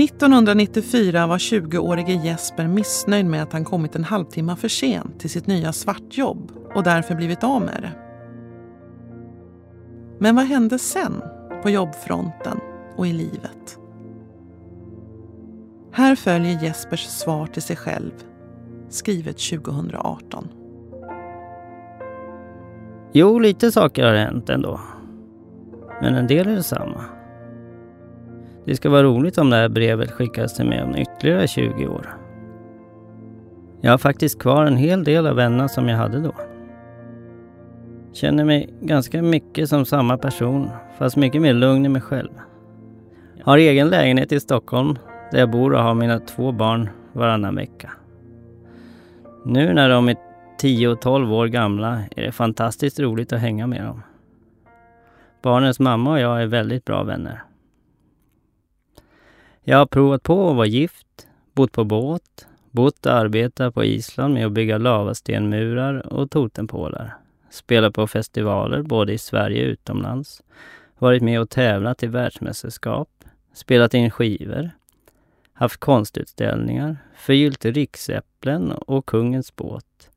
1994 var 20-årige Jesper missnöjd med att han kommit en halvtimme för sent till sitt nya svartjobb och därför blivit av med det. Men vad hände sen på jobbfronten och i livet? Här följer Jespers svar till sig själv, skrivet 2018. Jo, lite saker har hänt ändå. Men en del är detsamma. Det ska vara roligt om det här brevet skickas till mig om ytterligare 20 år. Jag har faktiskt kvar en hel del av vännerna som jag hade då. Känner mig ganska mycket som samma person, fast mycket mer lugn i mig själv. Har egen lägenhet i Stockholm, där jag bor och har mina två barn varannan vecka. Nu när de är 10 och 12 år gamla är det fantastiskt roligt att hänga med dem. Barnens mamma och jag är väldigt bra vänner. Jag har provat på att vara gift, bott på båt, bott och arbetat på Island med att bygga lavastenmurar och totempålar. Spelat på festivaler både i Sverige och utomlands. Varit med och tävlat i världsmästerskap. Spelat in skivor. Haft konstutställningar. Förgyllt riksäpplen och Kungens båt.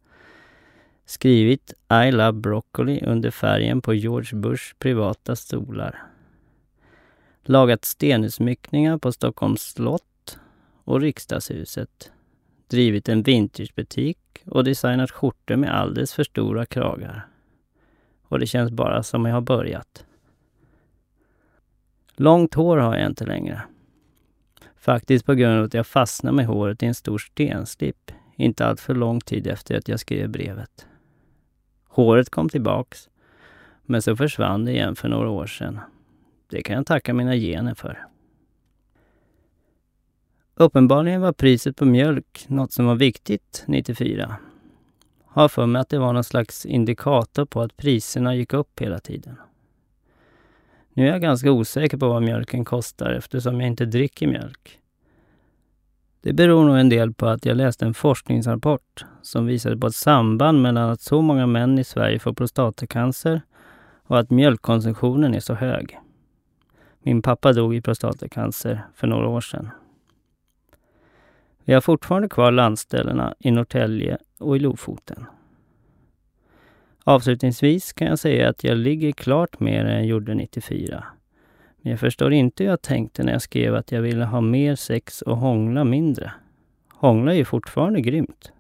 Skrivit I love broccoli under färgen på George Bushs privata stolar lagat stenutsmyckningar på Stockholms slott och riksdagshuset, drivit en vintagebutik och designat skjortor med alldeles för stora kragar. Och det känns bara som jag har börjat. Långt hår har jag inte längre. Faktiskt på grund av att jag fastnade med håret i en stor stenslipp inte allt för lång tid efter att jag skrev brevet. Håret kom tillbaks, men så försvann det igen för några år sedan. Det kan jag tacka mina gener för. Uppenbarligen var priset på mjölk något som var viktigt 94. Har för mig att det var någon slags indikator på att priserna gick upp hela tiden. Nu är jag ganska osäker på vad mjölken kostar eftersom jag inte dricker mjölk. Det beror nog en del på att jag läste en forskningsrapport som visade på ett samband mellan att så många män i Sverige får prostatacancer och att mjölkkonsumtionen är så hög. Min pappa dog i prostatacancer för några år sedan. Vi har fortfarande kvar landställena i Norrtälje och i Lofoten. Avslutningsvis kan jag säga att jag ligger klart mer än jag gjorde 94. Men jag förstår inte hur jag tänkte när jag skrev att jag ville ha mer sex och hångla mindre. Hångla är ju fortfarande grymt.